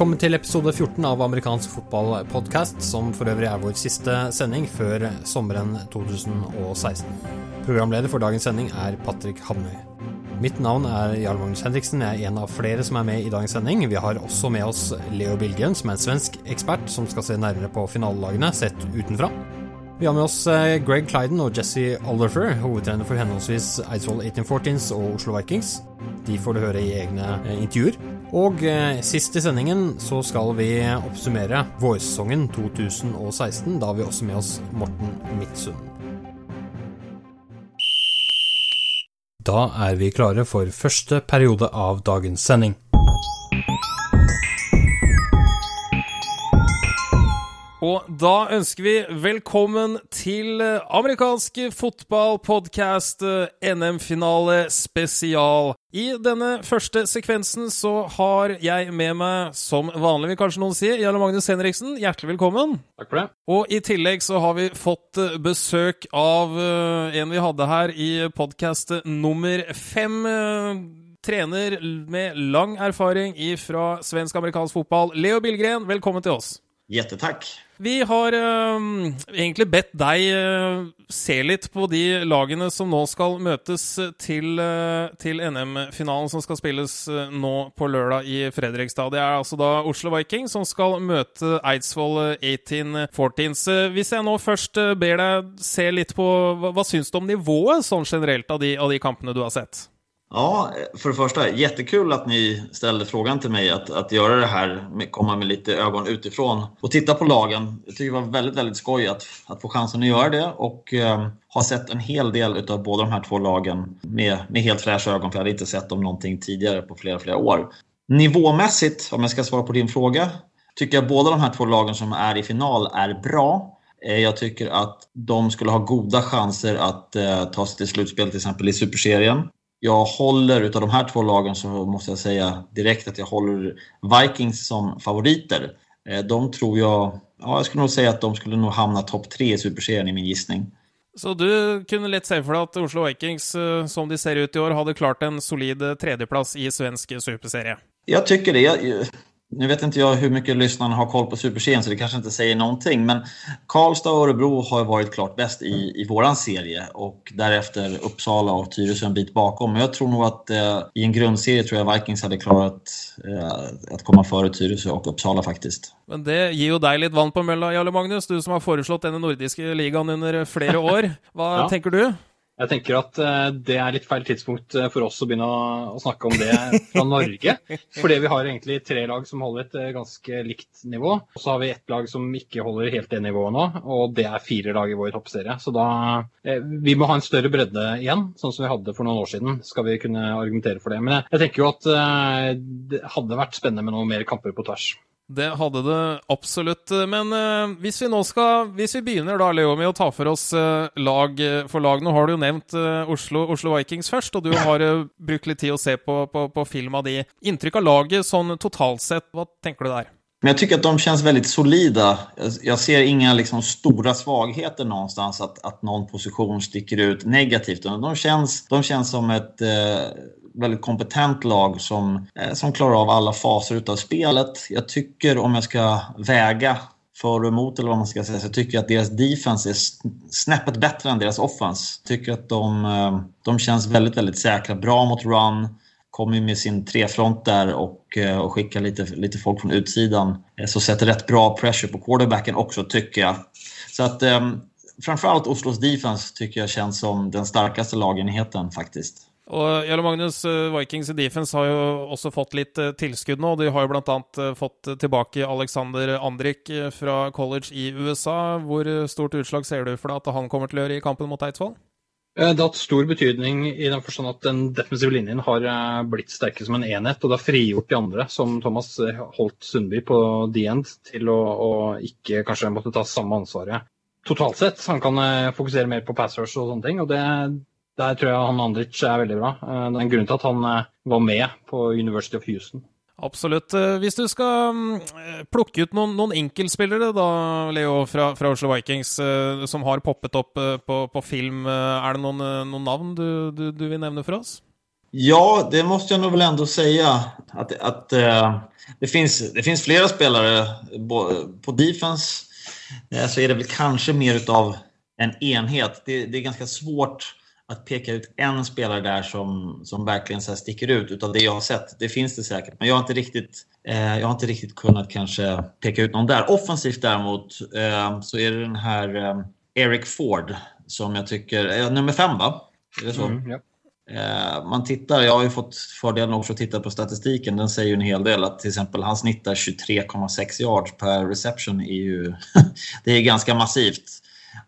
Velkommen til episode 14 av amerikansk fotballpodkast, som for øvrig er vår siste sending før sommeren 2016. Programleder for dagens sending er Patrick Hamnøy. Mitt navn er Jarl Magnus Henriksen. Jeg er en av flere som er med i dagens sending. Vi har også med oss Leo Bilgen, som er en svensk ekspert som skal se nærmere på finalelagene sett utenfra. Vi har med oss eh, Greg Clyden og Jesse Oliver, hovedtrener for henholdsvis Eidsvoll 1814s og Oslo Vikings. De får du høre i egne eh, intervjuer. Og eh, sist i sendingen så skal vi oppsummere vårsesongen 2016. Da har vi også med oss Morten Midtsund. Da er vi klare for første periode av dagens sending. Og da ønsker vi velkommen til amerikansk fotballpodkast NM-finale spesial. I denne første sekvensen så har jeg med meg, som vanlig vil kanskje noen si, Jarle Magnus Henriksen. Hjertelig velkommen. Takk for det. Og i tillegg så har vi fått besøk av en vi hadde her i podkast nummer fem trener med lang erfaring fra svensk-amerikansk fotball, Leo Billgren. Velkommen til oss. Jättetack. Vi har uh, egentlig bedt deg uh, se litt på de lagene som nå skal møtes til, uh, til NM-finalen som skal spilles nå på lørdag i Fredrikstad. Det er altså da Oslo Viking som skal møte Eidsvoll 1814s. Hvis jeg nå først ber deg se litt på hva, hva syns du om nivået sånn generelt av de, av de kampene du har sett? Ja, för det första, jättekul att ni ställde frågan till mig att, att göra det här, med, komma med lite ögon utifrån och titta på lagen. Jag tycker det var väldigt, väldigt skoj att, att få chansen att göra det och eh, har sett en hel del av båda de här två lagen med, med helt fräscha ögon, för jag hade inte sett dem någonting tidigare på flera, flera år. Nivåmässigt, om jag ska svara på din fråga, tycker jag båda de här två lagen som är i final är bra. Jag tycker att de skulle ha goda chanser att eh, ta sig till slutspel till exempel i Superserien jag håller, utav de här två lagen så måste jag säga direkt att jag håller Vikings som favoriter. De tror jag, ja jag skulle nog säga att de skulle nog hamna topp tre i Superserien i min gissning. Så du kunne litt se for deg at Oslo Vikings, som de ser ut i år, hadde klart en solid tredjeplass i svensk superserie? Jag tycker det. Jag, nu vet inte jag hur mycket lyssnarna har koll på Superserien så det kanske inte säger någonting. Men Karlstad och Örebro har varit klart bäst i, i våran serie och därefter Uppsala och Tyresö en bit bakom. Men jag tror nog att eh, i en grundserie tror jag Vikings hade klarat eh, att komma före Tyresö och Uppsala faktiskt. Men det gir jo deg litt vann på mølla, Jarle Magnus. Du som har foreslått denne nordiske ligan under flere år. Hva ja. tenker du? Jeg tenker at det er litt feil tidspunkt for oss å begynne å snakke om det fra Norge. Fordi vi har egentlig tre lag som holder et ganske likt nivå. Og så har vi ett lag som ikke holder helt det nivået nå, og det er fire lag i vår toppserie. Så da Vi må ha en større bredde igjen, sånn som vi hadde for noen år siden, skal vi kunne argumentere for det. Men jeg tenker jo at det hadde vært spennende med noen mer kamper på tvers. Det hadde det absolutt. Men uh, hvis vi nå skal Hvis vi begynner da, Leo, med å ta for oss uh, lag for lag Nå har du jo nevnt uh, Oslo, Oslo, Vikings først, og du har brukt litt tid å se på, på, på film av de. Inntrykk av laget sånn totalt sett, hva tenker du der? Men jag tycker att de känns väldigt solida. Jag ser inga liksom stora svagheter någonstans, att, att någon position sticker ut negativt. De känns, som ett eh, väldigt kompetent lag som, eh, som klarar av alla faser av spelet. Jag tycker, om jag ska väga för och emot eller vad man ska säga, så tycker jag att deras defense är snäppet bättre än deras offense. Tycker att de, eh, de känns väldigt, väldigt säkra. Bra mot run kommer med sin trefront där och, och skickar lite, lite folk från utsidan. Så sätter rätt bra pressure på quarterbacken också tycker jag. Så att framfor framförallt Oslos defense tycker jag känns som den starkaste lagenheten faktiskt. Og Jarle Magnus, Vikings i defense har jo også fått litt tilskudd nå. De har jo bl.a. fått tilbake Alexander Andrik fra college i USA. Hvor stort utslag ser du for deg at han kommer til å gjøre i kampen mot Eidsvoll? Det har hatt stor betydning i den forstand at den defensive linjen har blitt sterkere som en enhet. Og det har frigjort de andre, som Thomas holdt Sundby på the end, til å, å ikke kanskje måtte ta samme ansvaret. totalt sett. Han kan fokusere mer på pass rush og sånne ting. og det, Der tror jeg han Andric er veldig bra. Det er en grunn til at han var med på University of Houston. Absolutt. Hvis du skal mm, plukke ut noen, noen enkeltspillere, da, Leo, fra, fra, Oslo Vikings, som har poppet opp på, på film, er det noen, noen navn du, du, du vil nevne for oss? Ja, det må jeg vel väl ändå säga. At, att uh, det, fins flere spillere. På defense så er det vel kanskje mer utav en enhet. Det, det, er ganske svårt att peka ut en spelare där som, som verkligen så sticker ut utav det jag har sett. Det finns det säkert, men jag har inte riktigt, eh, jag har inte riktigt kunnat kanske peka ut någon där. Offensivt däremot så är det den här Eric Ford som jag tycker, nummer fem va? Är det så? Mm, ja. Eh, man tittar, jag har ju fått fördelen också att titta på statistiken. Den säger ju en hel del att till exempel han snittar 23,6 yards per reception. Är ju, det är ganska massivt.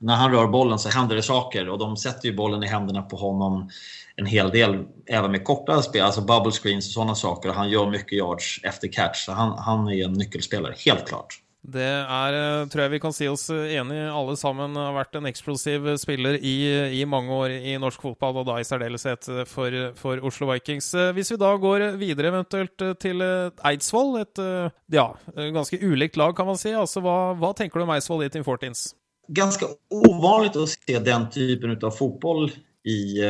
När han rör bollen så händer det saker och de sätter ju bollen i händerna på honom en hel del, även med korta spel, alltså bubble screens och sådana saker. Han gör mycket yards efter catch. Så han, han är en nyckelspelare, helt klart. Det er, eh, tror jeg vi kan si oss enig Alle sammen har vært en eksplosiv spiller i, i mange år i norsk fotball, og da i særdeleshet for, for, Oslo Vikings. Hvis vi da går videre eventuelt til Eidsvoll, et ja, ganske ulikt lag, kan man si. Altså, hva, hva tenker du om Eidsvoll i Team Fortins? Ganske ovanlig å se den typen av fotboll i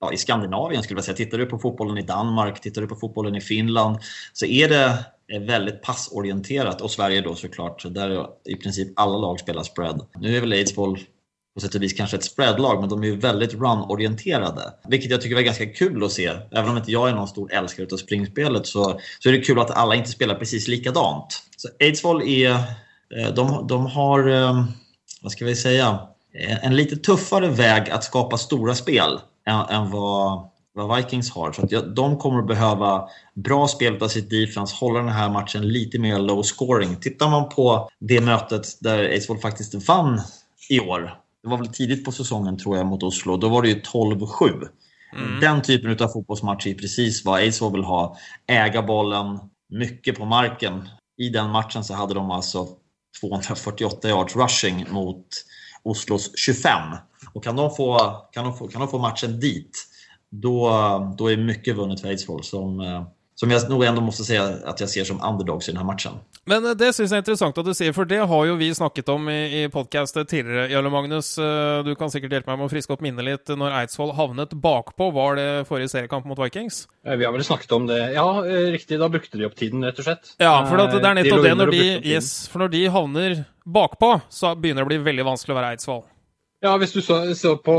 ja, i Skandinavien skulle jag säga. Tittar du på fotbollen i Danmark, tittar du på fotbollen i Finland så är det väldigt passorienterat och Sverige då såklart där i princip alla lag spelar spread. Nu är väl Eidsvoll på sätt och vis kanske ett spreadlag men de är ju väldigt run-orienterade. Vilket jag tycker var ganska kul att se. Även om inte jag är någon stor älskare av springspelet så, så är det kul att alla inte spelar precis likadant. Så Eidsvoll är, eh, de, de har, eh, vad ska vi säga, en lite tuffare väg att skapa stora spel än, än vad, vad, Vikings har. Så att de kommer att behöva bra spel av sitt defense, hålla den här matchen lite mer low scoring. Tittar man på det mötet där Eidsvoll faktiskt vann i år, det var väl tidigt på säsongen tror jag mot Oslo, då var det ju 12-7. Mm. Den typen av fotbollsmatch är precis vad Eidsvoll vill ha. Äga bollen, mycket på marken. I den matchen så hade de alltså 248 yards rushing mot Oslos 25. Och kan de få, kan de få, kan de få matchen dit, då är mycket vunnet för Eidsvoll som, eh, som jeg nog ändå måste säga att jag ser som underdogs i denne matchen. Men eh, det syns jeg er interessant at du sier, for det har jo vi snakket om i, i podkastet tidligere. Jarle Magnus, eh, du kan sikkert hjelpe meg med å friske opp minnet litt. Når Eidsvoll havnet bakpå, var det forrige seriekamp mot Vikings? Vi har vel snakket om det. Ja, riktig. Da brukte de opp tiden, rett og slett. Ja, for det er nettopp de det. Når de, yes, for når de havner bakpå, så begynner det å bli veldig vanskelig å være Eidsvoll. Ja, hvis du så, så på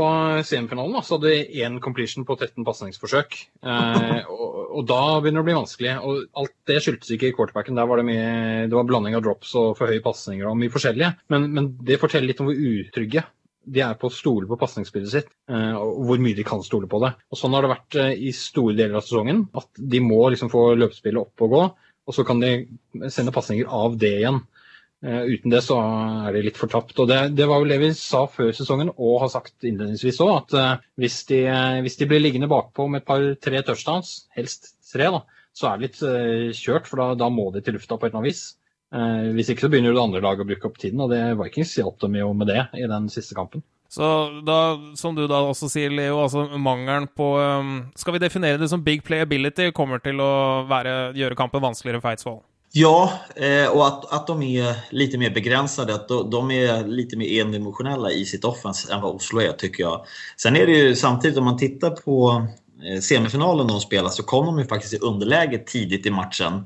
semifinalen, da, så hadde de én completion på 13 pasningsforsøk. Eh, og, og, da begynner det å bli vanskelig. Og alt det skyldtes ikke i quarterbacken. Der var det mye det var blanding av drops og for høye pasninger og mye forskjellige. Men, men, det forteller litt om hvor utrygge de er på å stole på pasningsspillet sitt, eh, og hvor mye de kan stole på det. Og Sånn har det vært eh, i store deler av sesongen. At de må liksom få løpespillet opp og gå, og så kan de sende pasninger av det igjen. Uh, uten det så er de litt fortapt. og det, det, var vel det vi sa før sesongen, og har sagt innledningsvis òg, at uh, hvis, de, uh, hvis, de, blir liggende bakpå med et par-tre touchdowns, helst tre, da, så er det litt kjørt. For da, da, må de til lufta på et eller annet vis. hvis ikke så begynner det andre laget å bruke opp tiden, og det Vikings hjalp dem jo med det i den siste kampen. Så da, som du da også sier, Leo, altså mangelen på Skal vi definere det som big playability kommer til å være, gjøre kampen vanskeligere for Eidsvoll? Ja, og och att, de är lite mer begränsade. Att de är lite mer endimensionella i sitt offens än vad Oslo är, tycker jag. Sen är det ju samtidigt, om man tittar på eh, semifinalen de spelar, så kom de ju faktiskt i underläge tidigt i matchen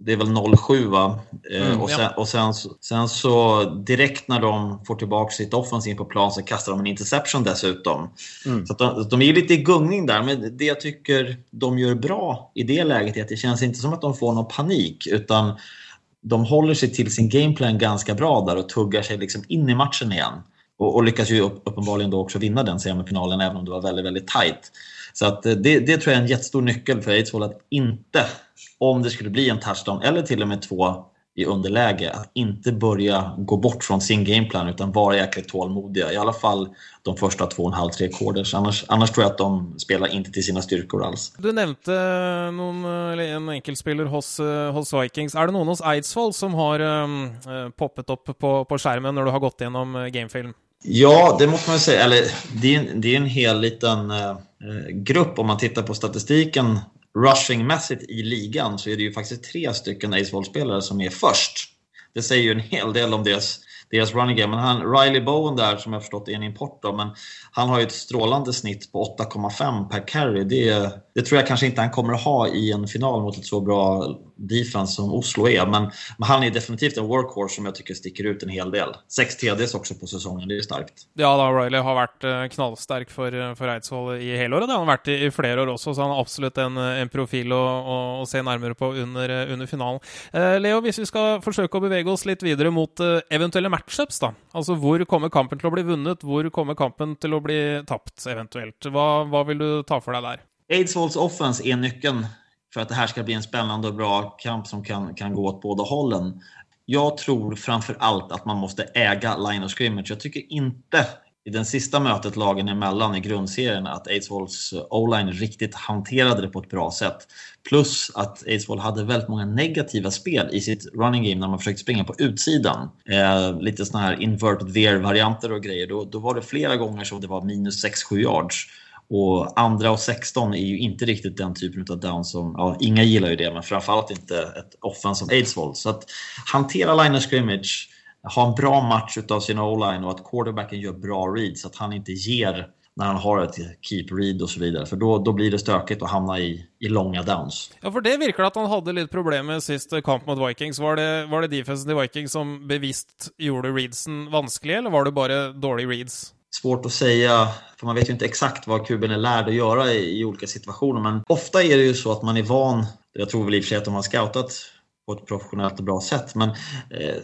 det är väl 07 va? Eh, mm, och sen, ja. och sen, sen, så direkt när de får tillbaka sitt offensiv på plan så kastar de en interception dessutom. Mm. Så de, de är lite i gungning där. Men det jag tycker de gör bra i det läget är att det känns inte som att de får någon panik. Utan de håller sig till sin gameplan ganska bra där och tuggar sig liksom in i matchen igen. Och, och lyckas ju uppenbarligen då också vinna den semifinalen även om det var väldigt, väldigt tight. Så att det, det tror jag är en jättestor nyckel för Eidsvoll att inte om det skulle bli en touchdown eller till och med två i underläge, att inte börja gå bort från sin gameplan utan vara jäkligt tålmodiga. I alla fall de första två och en halv, tre quarters. Annars, annars tror jag att de spelar inte till sina styrkor alls. Du nevnte noen, en enkeltspiller hos, hos Vikings. Er det noen hos Eidsvoll som har um, poppet opp på, på skjermen når du har gått gjennom gamefilm? Ja, det måste man säga. Eller, det, är, det är en hel liten eh, grupp om man tittar på statistiken rushingmässigt i ligan så är det ju faktiskt tre stycken Aceball-spelare som är först. Det säger ju en hel del om deras deras running game. Men han, Riley Bowen där, som jag förstått är en import då, men han har ju ett strålande snitt på 8,5 per carry. Det, det tror jeg kanskje ikke han kommer å ha i en final mot et så bra defense som Oslo er. Men, men han er definitivt en workhorse som jeg tycker stikker ut en hel del. Seks TDs også på sesongen, det er starkt. Ja, da Riley har vært eh, knallsterk for, eh, for Eidsvoll i hele året. Det har han vært i, i flere år også, så han har absolutt en, en profil å, å, å, se nærmere på under, eh, under finalen. Eh, Leo, hvis vi skal forsøke å bevege oss litt videre mot eh, eventuelle matchups, da. Altså hvor kommer kampen til å bli vunnet, hvor kommer kampen til å bli tapt, eventuelt? Hva, hva vil du ta for deg der? Aidsvolls offense är nyckeln för att det här ska bli en spännande och bra kamp som kan, kan gå åt båda hållen. Jag tror framför allt att man måste äga line of scrimmage. Jag tycker inte i den sista mötet lagen emellan i grundserien att Eidsvolls O-line riktigt hanterade det på ett bra sätt. Plus att Eidsvoll hade väldigt många negativa spel i sitt running game när man försökte springa på utsidan. Eh, lite sådana här inverted veer-varianter och grejer. Då, var det flera gånger som det var minus 6-7 yards. Och andra och 16 är ju inte riktigt den typen av down som, ja, inga gillar ju det, men framförallt inte ett offense som Aidsvoll. Så att hantera line of scrimmage, ha en bra match utav sin o-line och att quarterbacken gör bra reads, så att han inte ger när han har ett keep read och så vidare. För då, då blir det stökigt att hamna i, i långa downs. Ja, for det virker det at han hadde litt problemer med sist kamp mot Vikings. Var det, var det defensen til Vikings som bevisst gjorde readsen vanskelig, eller var det bare dårlige reads? Svårt att säga, för man vet ju inte exakt vad kuben är lärd att göra i, i olika situationer. Men ofta är det ju så att man är van, jag tror väl i och för sig att de har scoutat på ett professionellt och bra sätt, men eh,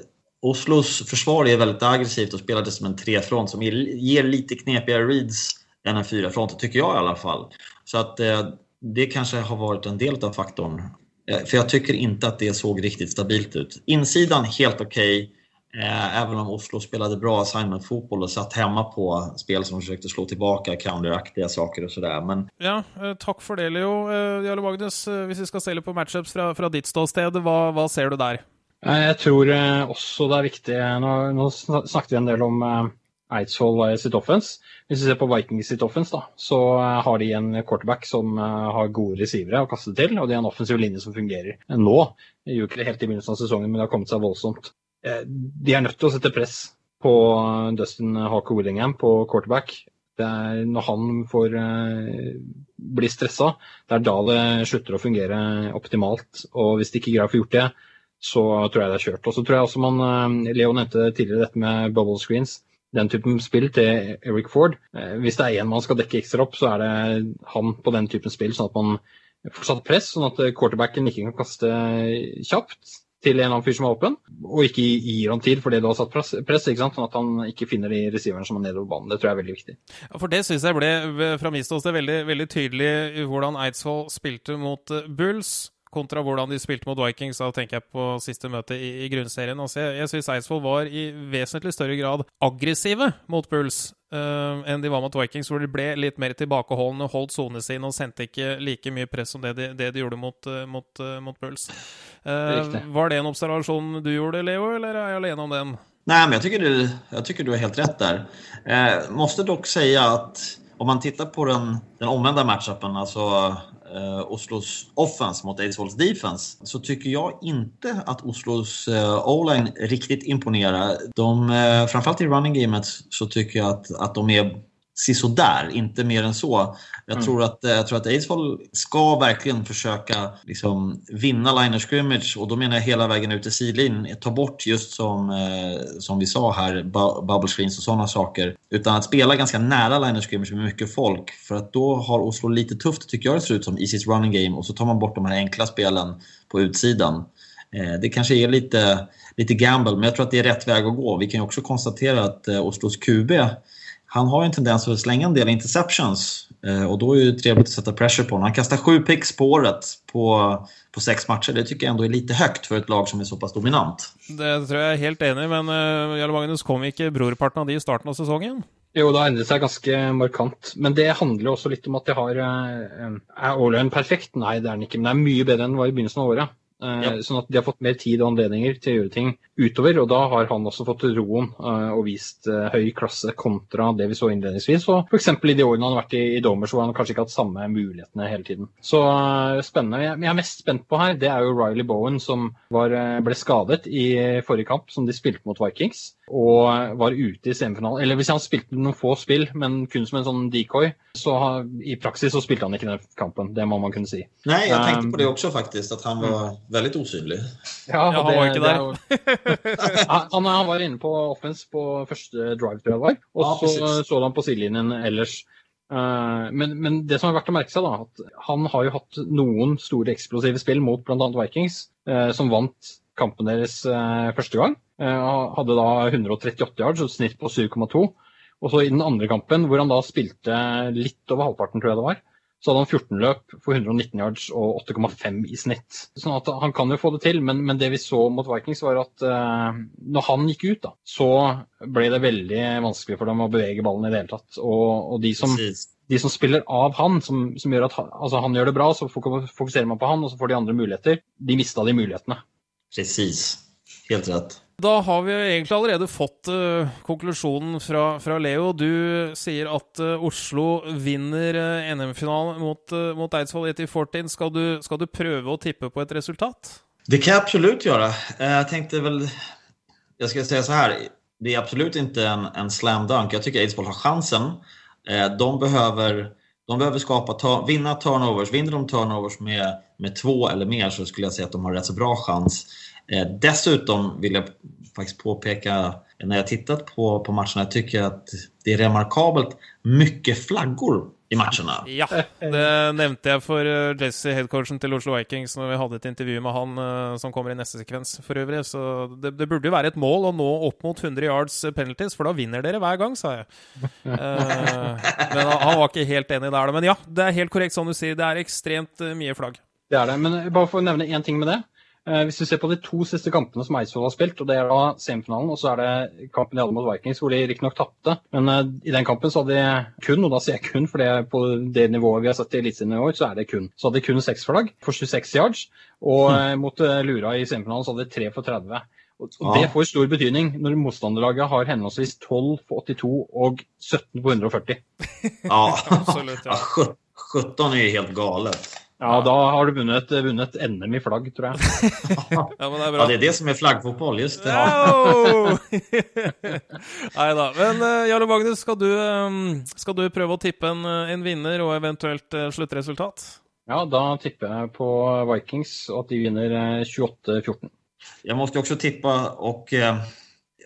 Oslos försvar är väldigt aggressivt och spelar som en trefront som ger lite knepigare reads än en fyrafront, tycker jag i alla fall. Så att eh, det kanske har varit en del av faktorn. Eh, för jag tycker inte att det såg riktigt stabilt ut. Insidan helt okej, okay, eh, även om Oslo spelade bra assignment-fotboll och satt hemma på spel som försökte slå tillbaka counteraktiga saker och sådär. Men... Ja, takk for det, Leo. Jarle Magnus, hvis vi skal se litt på matchups fra, fra ditt ståsted, hva, hva ser du der? Jeg tror også det er viktig Nå, nå snakket vi en del om Eidsvoll sitt offens. Hvis vi ser på Vikings sitt offens, da, så har de en quarterback som har gode receivere å kaste til, og de har en offensiv linje som fungerer nå. Det gjorde ikke det helt i begynnelsen av sesongen, men det har kommet seg voldsomt. De er nødt til å sette press på Dustin Hawker Willingham på quarterback. Det er når han får bli stressa, det er da det slutter å fungere optimalt. Og hvis de ikke greier å få gjort det, så tror jeg det er kjørt. Og så tror jeg også man Leo nevnte tidligere dette med bubble screens den typen spill til Eric Ford. Hvis det er én man skal dekke ekstra opp, så er det han på den typen spill, sånn at man får satt press, sånn at quarterbacken ikke kan kaste kjapt til en annen fyr som er åpen, og ikke gir han tid fordi du har satt press, ikke sant? sånn at han ikke finner de receiverne som er nedover banen. Det tror jeg er veldig viktig. Ja, for det syns jeg ble fra mitt ståsted veldig, veldig tydelig hvordan Eidsvoll spilte mot Bulls kontra hvordan de spilte mot Vikings. Da tenker jeg på siste møte i, i grunnserien. Altså, jeg jeg syns Eidsvoll var i vesentlig større grad aggressive mot Bulls uh, enn de var mot Vikings, hvor de ble litt mer tilbakeholdne, holdt sonene sine og sendte ikke like mye press som det de, det de gjorde mot, uh, mot, uh, mot Bulls. var det en observasjon du gjorde, Leo, eller er jeg alene om den? Nej, men jag tycker, du, jag tycker du har helt rätt där. Eh, måste dock säga att om man tittar på den, den omvända matchupen, alltså eh, Oslos offense mot Eidsvolls defense så tycker jag inte att Oslos eh, O-line riktigt imponerar. De, eh, framförallt i running gamet så tycker jag att, att de är sisådär, inte mer än så. Jag, mm. tror att, jag tror att Eidsvoll ska verkligen försöka liksom, vinna liner scrimmage och då menar jag hela vägen ut till sidlinjen. Ta bort just som, eh, som vi sa här, bu bubble screens och sådana saker. Utan att spela ganska nära liner scrimmage med mycket folk. För att då har Oslo lite tufft, tycker jag det ser ut som, i sitt running game. Och så tar man bort de här enkla spelen på utsidan. Eh, det kanske är lite, lite gamble, men jag tror att det är rätt väg att gå. Vi kan ju också konstatera att eh, Oslos QB han har en tendens att slänga en del interceptions och då är det trevligt att sätta pressure på honom. Han kastar sju picks på året på, på sex matcher. Det tycker jag ändå är lite högt för ett lag som är så pass dominant. Det tror jag är helt enig men uh, Jarle Magnus kom ikke brorparten av de i starten av säsongen? Jo, det har endret seg ganske markant. Men det handler også litt om at de har Er Åløyen perfekt? Nei, det er den ikke. Men det er mye bedre enn det var i begynnelsen av året. Eh, Ja. Sånn at de har fått mer tid og anledninger til å gjøre ting utover. Og da har han også fått roen eh, og vist eh, høy klasse kontra det vi så innledningsvis. Og f.eks. i de årene han har vært i, i Domers hvor han kanskje ikke har hatt samme mulighetene hele tiden. Så spennende. Jeg, jeg er mest spent på her, det er jo Riley Bowen som var, ble skadet i forrige kamp, som de spilte mot Vikings. Og var ute i semifinalen. Eller hvis han spilte noen få spill, men kun som en sånn decoy, så har, i praksis så spilte han ikke den kampen. Det må man kunne si. Nei, jeg tänkte Um, på det også, faktisk. At han var väldigt osynlig. Ja, Ja, han det- var ikke det er der. han, han- var inne på offense på første drive, tror jeg det var. Og ah, så så han på sidelinjen ellers. Eh, men, men det som er verdt å merke seg, da, at han har jo hatt noen store eksplosive spill mot bl.a. Vikings, eh, som vant kampen deres eh, første gang. Hadde da 138 yards og et snitt på 7,2. Og så i den andre kampen, hvor han da spilte litt over halvparten, tror jeg det var, så hadde han 14 løp for 119 yards og 8,5 i snitt. Sånn at han kan jo få det til, men, men det vi så mot Vikings, var at eh, når han gikk ut, da, så ble det veldig vanskelig for dem å bevege ballen i det hele tatt. Og, og de, som, de som spiller av han, som, som gjør at han, altså han gjør det bra, så fokuserer man på han, og så får de andre muligheter. De mista de mulighetene. Precis. Helt rätt. Da har vi egentlig allerede fått uh, konklusjonen fra, fra Leo. Du sier at uh, Oslo vinner uh, NM-finalen mot, mot Eidsvoll 8014. Skal du, skal du prøve å tippe på et resultat? Det kan jeg absolutt gjøre. Jeg tenkte vel Jeg skal si så her. Det er absolutt ikke en, en slam dunk. Jeg syns Eidsvoll har sjansen. De behøver de behöver skapa, ta, vinna turnovers. Vinner de turnovers med, med två eller mer så skulle jag säga att de har rätt så bra chans. Eh, Dessutom vill jag faktiskt påpeka, när jag tittat på, på matcherna, jag tycker att det är remarkabelt mycket flaggor i matcherna. Ja, det nevnte jeg for eh, Jesse, headcoachen til Oslo Vikings, når vi hadde et intervju med han eh, som kommer i neste sekvens for øvrig. Så det, det burde jo være et mål å nå opp mot 100 yards penalties, for da vinner dere hver gang, sa jeg. uh, men han, var ikke helt enig der. Men ja, det er helt korrekt som du sier. Det er ekstremt mye flagg. Det er det. Men bare for å nevne én ting med det. Eh, hvis vi ser på de to siste kampene som Eidsvoll har spilt, og det er da semifinalen, og så er det kampen de hadde mot Vikings, hvor de riktignok tapte. Men eh, i den kampen så hadde de kun, og da sier jeg kun, for det er på det nivået vi har sett i Eliteserien i år, så er det kun. Så hadde de kun seks flagg for 26 yards, og mm. mot Lura i semifinalen så hadde de tre for 30. Og Det får stor betydning når motstanderlaget har henholdsvis 12 på 82 og 17 på 140. Ja, absolutt. ja. ja. 17 er jo helt galet. Ja, da har du vunnet, vunnet NM i flagg, tror jeg. Ja, men det er bra. Ja, det er det som er flaggfotball, just det. Nei da. Men uh, Jarle Magnus, skal du, eh, skal du prøve å tippe en, eh, en vinner og eventuelt eh, sluttresultat? Ja, da tipper jeg på Vikings og at de vinner eh, 28-14. Jeg måste jo også tippe, och eh,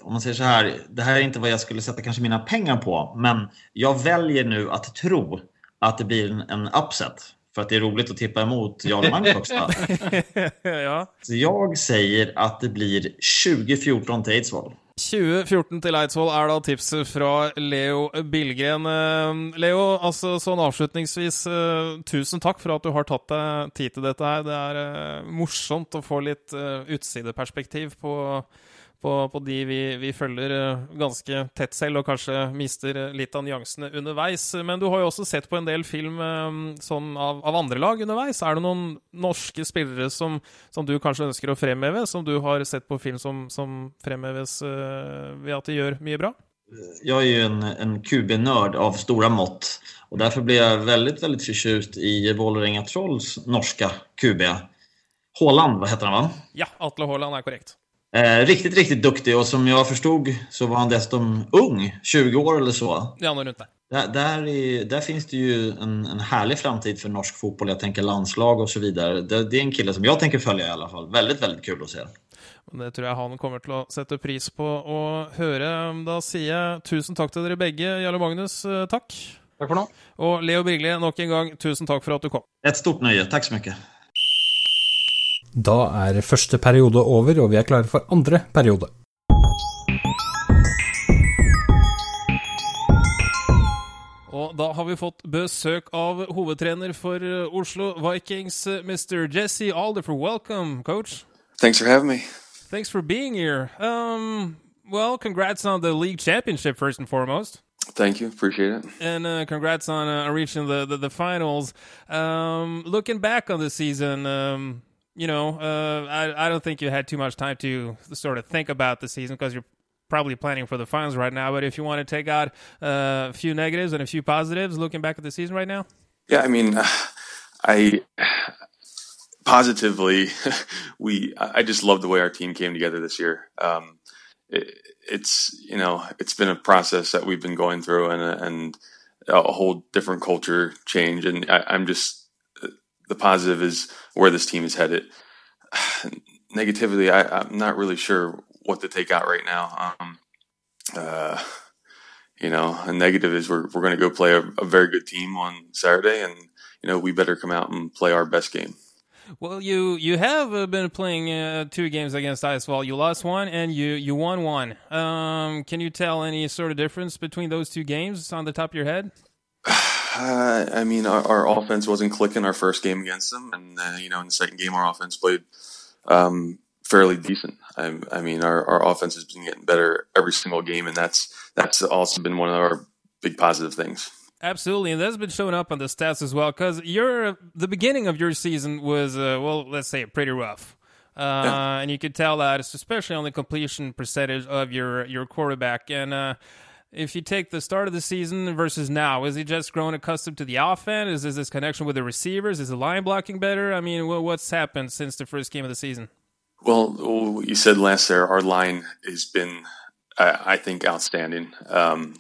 om man säger så här, det här är inte vad jag skulle sätta kanske mina pengar på, men jag väljer nu att tro att det blir en, en upset. För att det är roligt att tippa emot Jarl också. ja. Så jag säger att det blir 2014 till Eidsvoll. 2014 til Eidsvoll er da tipset fra Leo Billgren. Eh, Leo, altså sånn avslutningsvis, eh, tusen takk for at du har tatt deg tid til dette her. Det er eh, morsomt å få litt utsideperspektiv på, på, på de vi, vi følger eh, ganske tett selv, og kanskje mister eh, litt av nyansene underveis. Men du har jo også sett på en del film eh, sånn av, av andre lag underveis. Er det noen norske spillere som, som du kanskje ønsker å fremheve, som du har sett på film som, som fremheves ved at de gjør mye bra? Jag är ju en, en QB-nörd av stora mått och därför blir jag väldigt, väldigt förtjust i Vålerenga Trolls norska QB. Håland, vad heter han va? Ja, Atle Haaland er korrekt. Eh, riktigt, riktigt duktig och som jag förstod så var han dessutom ung, 20 år eller så. Ja, men rundt der. Där, där, är, där finns det ju en, en härlig framtid för norsk fotboll. Jag tänker landslag och så vidare. Det, det är en kille som jag tänker följa i alla fall. Väldigt, väldigt kul att se. Det tror jeg han kommer til å sette pris på å høre. Da sier jeg tusen takk til dere begge. Jarle Magnus, eh, takk. Takk for nå. Og Leo Birgli, nok en gang, tusen takk for at du kom. Ett stort nöje. Tack så mycket. Da er første periode over, og vi er klare for andre periode. Og da har vi fått besøk av hovedtrener for eh, Oslo Vikings, Mr. Jesse Alder. Welcome, coach. Thanks for having me. Thanks for being here. Um, well, congrats on the league championship, first and foremost. Thank you. Appreciate it. And uh, congrats on uh, reaching the, the, the finals. Um, looking back on the season, um, you know, uh, I, I don't think you had too much time to sort of think about the season because you're probably planning for the finals right now. But if you want to take out uh, a few negatives and a few positives, looking back at the season right now. Yeah, I mean, I positively, we I just love the way our team came together this year. Um, it, it's you know it's been a process that we've been going through and and a whole different culture change, and I, I'm just the positive is where this team is headed. Negatively, I, am not really sure what to take out right now. Um, uh, you know, a negative is we're we're going to go play a, a very good team on Saturday, and you know we better come out and play our best game. Well, you you have uh, been playing uh, two games against Eidsvoll. You lost one and you you won one. Um, can you tell any sort of difference between those two games on the top of your head? Uh, I mean, our, our, offense wasn't clicking our first game against them, and uh, you know, in the second game, our offense played um, fairly decent. I, I mean, our, our offense has been getting better every single game, and that's that's also been one of our big positive things. Absolutely, and that's been showing up on the stats as well. Because your the beginning of your season was uh, well, let's say pretty rough, uh, yeah. and you could tell that, especially on the completion percentage of your your quarterback. And uh, if you take the start of the season versus now, is he just growing accustomed to the offense? Is, is this connection with the receivers? Is the line blocking better? I mean, what's happened since the first game of the season? Well, you said last there, our line has been, I, I think, outstanding. Um,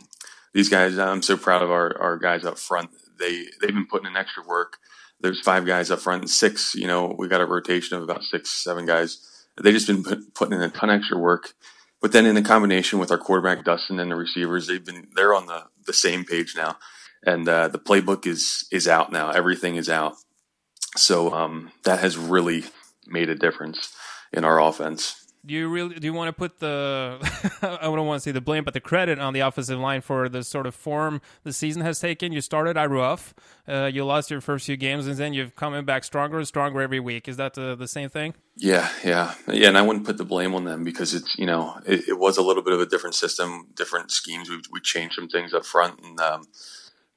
these guys, I'm so proud of our, our guys up front. They they've been putting in extra work. There's five guys up front and six. You know, we got a rotation of about six, seven guys. They just been put, putting in a ton of extra work but then in the combination with our quarterback Dustin and the receivers, they've been they're on the the same page now, and uh, the playbook is is out now. Everything is out, so um, that has really made a difference in our offense do you really do you want to put the I don't want to say the blame, but the credit on the offensive line for the sort of form the season has taken? You started out rough, uh, you lost your first few games, and then you've coming back stronger and stronger every week. Is that the, the same thing? Yeah, yeah, yeah. And I wouldn't put the blame on them because it's you know it, it was a little bit of a different system, different schemes. We we changed some things up front, and um,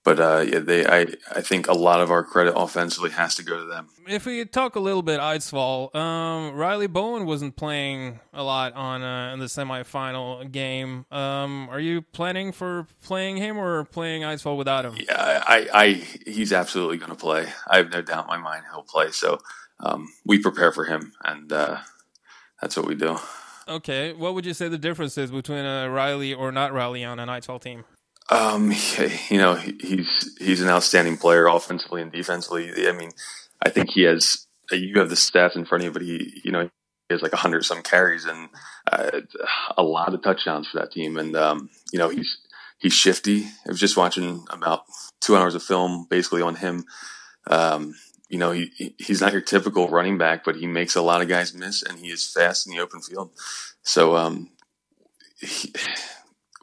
but uh, yeah, they I I think a lot of our credit offensively has to go to them. If we talk a little bit Eidsvoll, um, Riley Bowen wasn't playing a lot on uh, in the semifinal game. Um, are you planning for playing him or playing Eidsvoll without him? Yeah, I, I he's absolutely going to play. I have no doubt in my mind he'll play. So um, we prepare for him, and uh, that's what we do. Okay, what would you say the difference is between a Riley or not Riley on an Eidsvoll team? Um, you know, he's he's an outstanding player offensively and defensively. I mean, I think he has. You have the stats in front of you, but he, you know, he has like a hundred some carries and uh, a lot of touchdowns for that team. And um, you know, he's he's shifty. I was just watching about two hours of film basically on him. Um, you know, he he's not your typical running back, but he makes a lot of guys miss, and he is fast in the open field. So, um, he,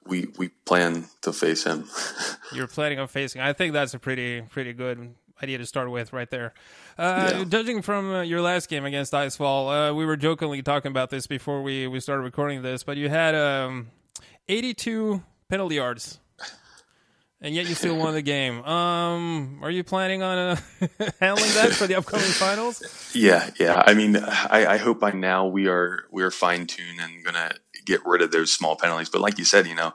we we plan to face him. You're planning on facing. I think that's a pretty pretty good idea to start with right there. Uh, yeah. Judging from uh, your last game against Icefall, uh, we were jokingly talking about this before we, we started recording this, but you had um, 82 penalty yards. And yet you still won the game. Um, are you planning on uh, handling that for the upcoming finals? Yeah, yeah. I mean, I, I hope by now we are we are fine tuned and gonna get rid of those small penalties. But like you said, you know,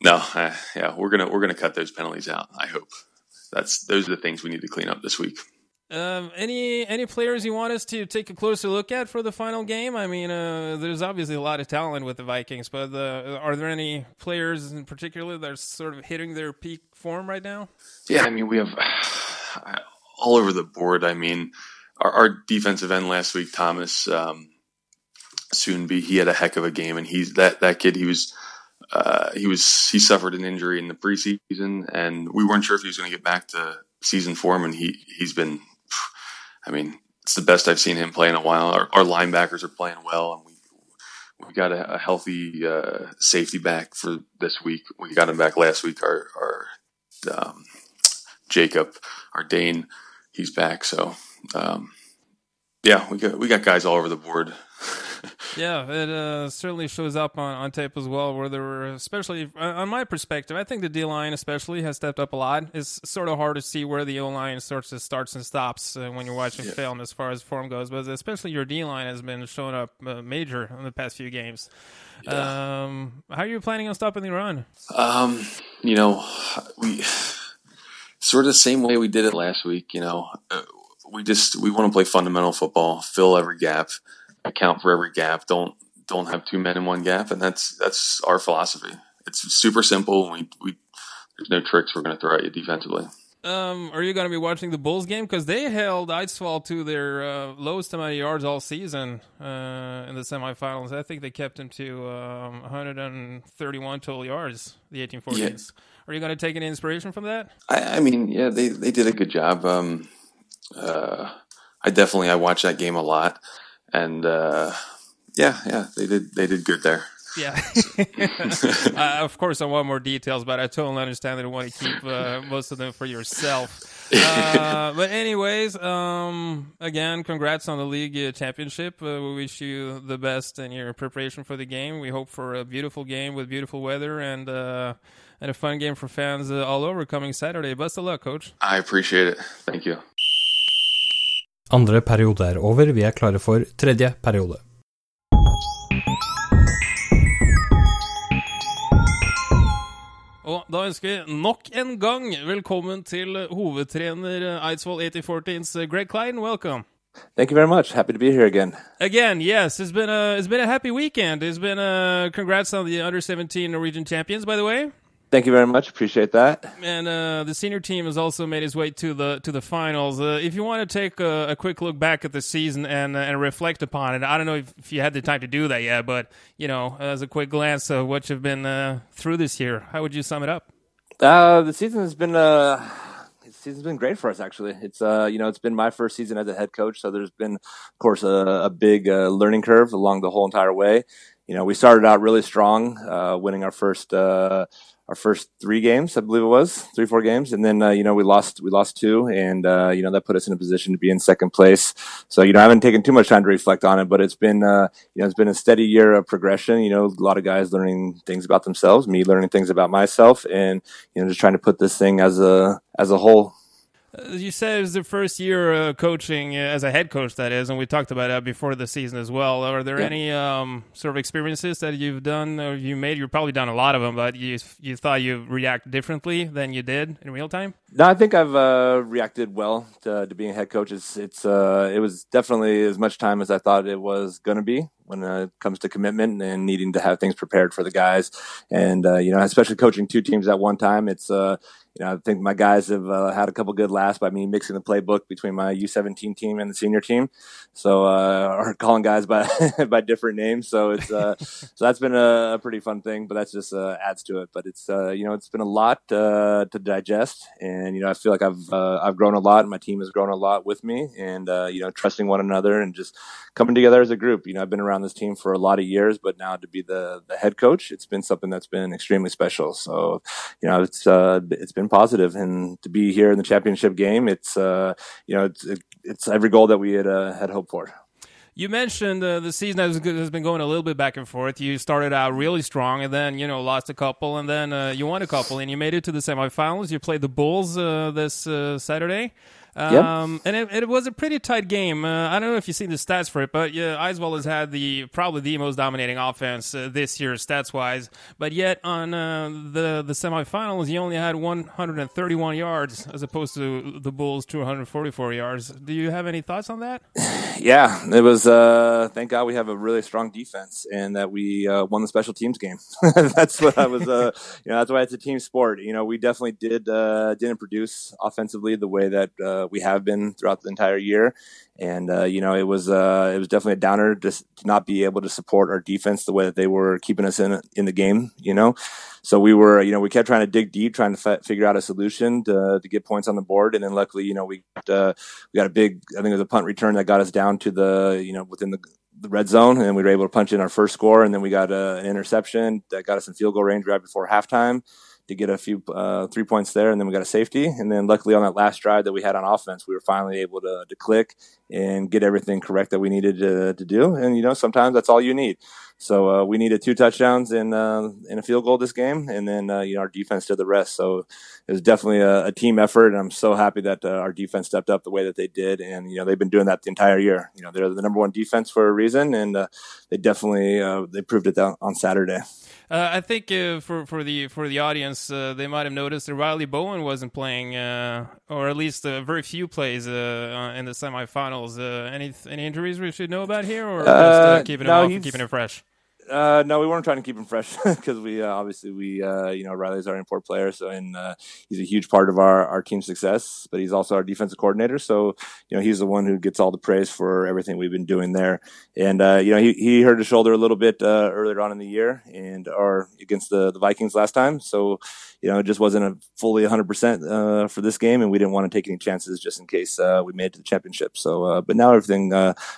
no, uh, yeah, we're gonna we're gonna cut those penalties out. I hope that's those are the things we need to clean up this week. Um, any any players you want us to take a closer look at for the final game? I mean, uh, there's obviously a lot of talent with the Vikings, but uh, are there any players in particular that are sort of hitting their peak form right now? Yeah, I mean, we have all over the board. I mean, our, our defensive end last week, Thomas. Um, soon be. He had a heck of a game, and he's that that kid. He was uh, he was he suffered an injury in the preseason, and we weren't sure if he was going to get back to season form. And he he's been, I mean, it's the best I've seen him play in a while. Our, our linebackers are playing well, and we we got a, a healthy uh, safety back for this week. We got him back last week. Our our um, Jacob, our Dane, he's back. So um, yeah, we got we got guys all over the board. Yeah, it uh, certainly shows up on, on tape as well. Where there were, especially uh, on my perspective, I think the D line especially has stepped up a lot. It's sort of hard to see where the O line starts to starts and stops uh, when you're watching yeah. film as far as form goes. But especially your D line has been showing up uh, major in the past few games. Yeah. Um, how are you planning on stopping the run? Um, you know, we sort of the same way we did it last week. You know, uh, we just we want to play fundamental football, fill every gap, account for every gap. Don't don't have two men in one gap, and that's that's our philosophy. It's super simple. We we there's no tricks we're going to throw at you defensively. Um, are you going to be watching the Bulls game? Because they held Eidsvoll to their uh, lowest amount of yards all season uh, in the semifinals. I think they kept him to um, 131 total yards, the 1814s. Yeah. Are you going to take any inspiration from that? I, I mean, yeah, they, they did a good job. Um, uh, I definitely I watched that game a lot, and uh, yeah, yeah, they did they did good there. Yeah. uh, of course, I want more details, but I totally understand that you want to keep uh, most of them for yourself. Uh, but anyways, um, again, congrats on the league uh, championship. Uh, we wish you the best in your preparation for the game. We hope for a beautiful game with beautiful weather and uh, and a fun game for fans all over coming Saturday. Best of luck, coach. I appreciate it. Thank you. Andre periode er over, vi er klare for tredje periode. Og da ønsker vi nok en gang velkommen til hovedtrener Eidsvoll 8014s Greg Klein. Welcome. Thank you very much. Happy to be here again. Again, yes. It's been a it's been a happy weekend. It's been a congrats on the under 17 Norwegian champions, by the way. Thank you very much. Appreciate that. And uh, the senior team has also made its way to the to the finals. Uh, if you want to take a, a, quick look back at the season and uh, and reflect upon it, I don't know if, if, you had the time to do that yet, but you know, as a quick glance of what you've been uh, through this year, how would you sum it up? Uh, the season has been uh, the season's been great for us. Actually, it's you know it's been my first season as a head coach, so there's been, of course, a, a big learning curve along the whole entire way. You know, we started out really strong, winning our first our first three games, I believe it was three, four games, and then uh, you know we lost we lost two, and uh, you know that put us in a position to be in second place. So you know I haven't taken too much time to reflect on it, but it's been uh, you know it's been a steady year of progression. You know a lot of guys learning things about themselves, me learning things about myself, and you know just trying to put this thing as a as a whole you said it was the first year uh, coaching uh, as a head coach, that is, and we talked about that before the season as well. Are there yeah. any um, sort of experiences that you've done or you made? You've probably done a lot of them, but you you thought you react differently than you did in real time? No, I think I've uh, reacted well to, to, being a head coach. It's it's uh, it was definitely as much time as I thought it was going to be when it comes to commitment and needing to have things prepared for the guys. And uh, you know, especially coaching two teams at one time, it's you know, I think my guys have uh, had a couple good laughs by me mixing the playbook between my U17 team and the senior team. So, uh, or calling guys by by different names. So it's uh, so that's been a, a, pretty fun thing. But that's just uh, adds to it. But it's uh, you know it's been a lot uh, to digest, and you know I feel like I've uh, I've grown a lot, and my team has grown a lot with me, and uh, you know trusting one another and just coming together as a group. You know I've been around this team for a lot of years, but now to be the the head coach, it's been something that's been extremely special. So you know it's uh, it's been positive, and to be here in the championship game, it's uh, you know it's it, it's every goal that we had uh, had hoped for. You mentioned uh, the season has, has, been going a little bit back and forth. You started out really strong, and then you know lost a couple, and then uh, you won a couple, and you made it to the semifinals. You played the Bulls uh, this uh, Saturday. Um, And it, it, was a pretty tight game. Uh, I don't know if you've seen the stats for it, but yeah, has had the probably the most dominating offense uh, this year, stats wise. But yet on uh, the the semifinals, he only had 131 yards as opposed to the Bulls 244 yards. Do you have any thoughts on that? Yeah, it was. Uh, thank God we have a really strong defense, and that we uh, won the special teams game. that's what I was. Uh, you know, that's why it's a team sport. You know, we definitely did didn't produce offensively the way that we have been throughout the entire year. And uh, you know, it was uh, it was definitely a downer to, to, not be able to support our defense the way that they were keeping us in in the game. You know, so we were you know we kept trying to dig deep, trying to f- figure out a solution to, to get points on the board. And then luckily, you know, we uh, we got a big I think it was a punt return that got us down to the you know within the the red zone, and we were able to punch in our first score. And then we got uh, an interception that got us in field goal range right before halftime to get a few uh, three points there, and then we got a safety. And then luckily on that last drive that we had on offense, we were finally able to, to click and get everything correct that we needed to, to do. And you know, sometimes that's all you need. So uh, we needed two touchdowns and uh, a field goal this game, and then uh, you know our defense did the rest. So it was definitely a, a team effort, and I'm so happy that uh, our defense stepped up the way that they did. And you know they've been doing that the entire year. You know they're the number one defense for a reason, and uh, they definitely uh, they proved it on Saturday. Uh, I think uh, for for the for the audience, uh, they might have noticed that Riley Bowen wasn't playing, uh, or at least uh, very few plays uh, in the semifinals. any any injuries we should know about here, or just keeping him no, off keeping it fresh? Uh, no, we weren't trying to keep him fresh because we uh, obviously we uh, you know Riley's our import player, so and uh, he's a huge part of our our team success. But he's also our defensive coordinator, so you know he's the one who gets all the praise for everything we've been doing there. And uh, you know he, he hurt his shoulder a little bit uh, earlier on in the year, and or against the the Vikings last time. So you know it just wasn't a fully 100 percent for this game, and we didn't want to take any chances just in case we made it to the championship. So but now everything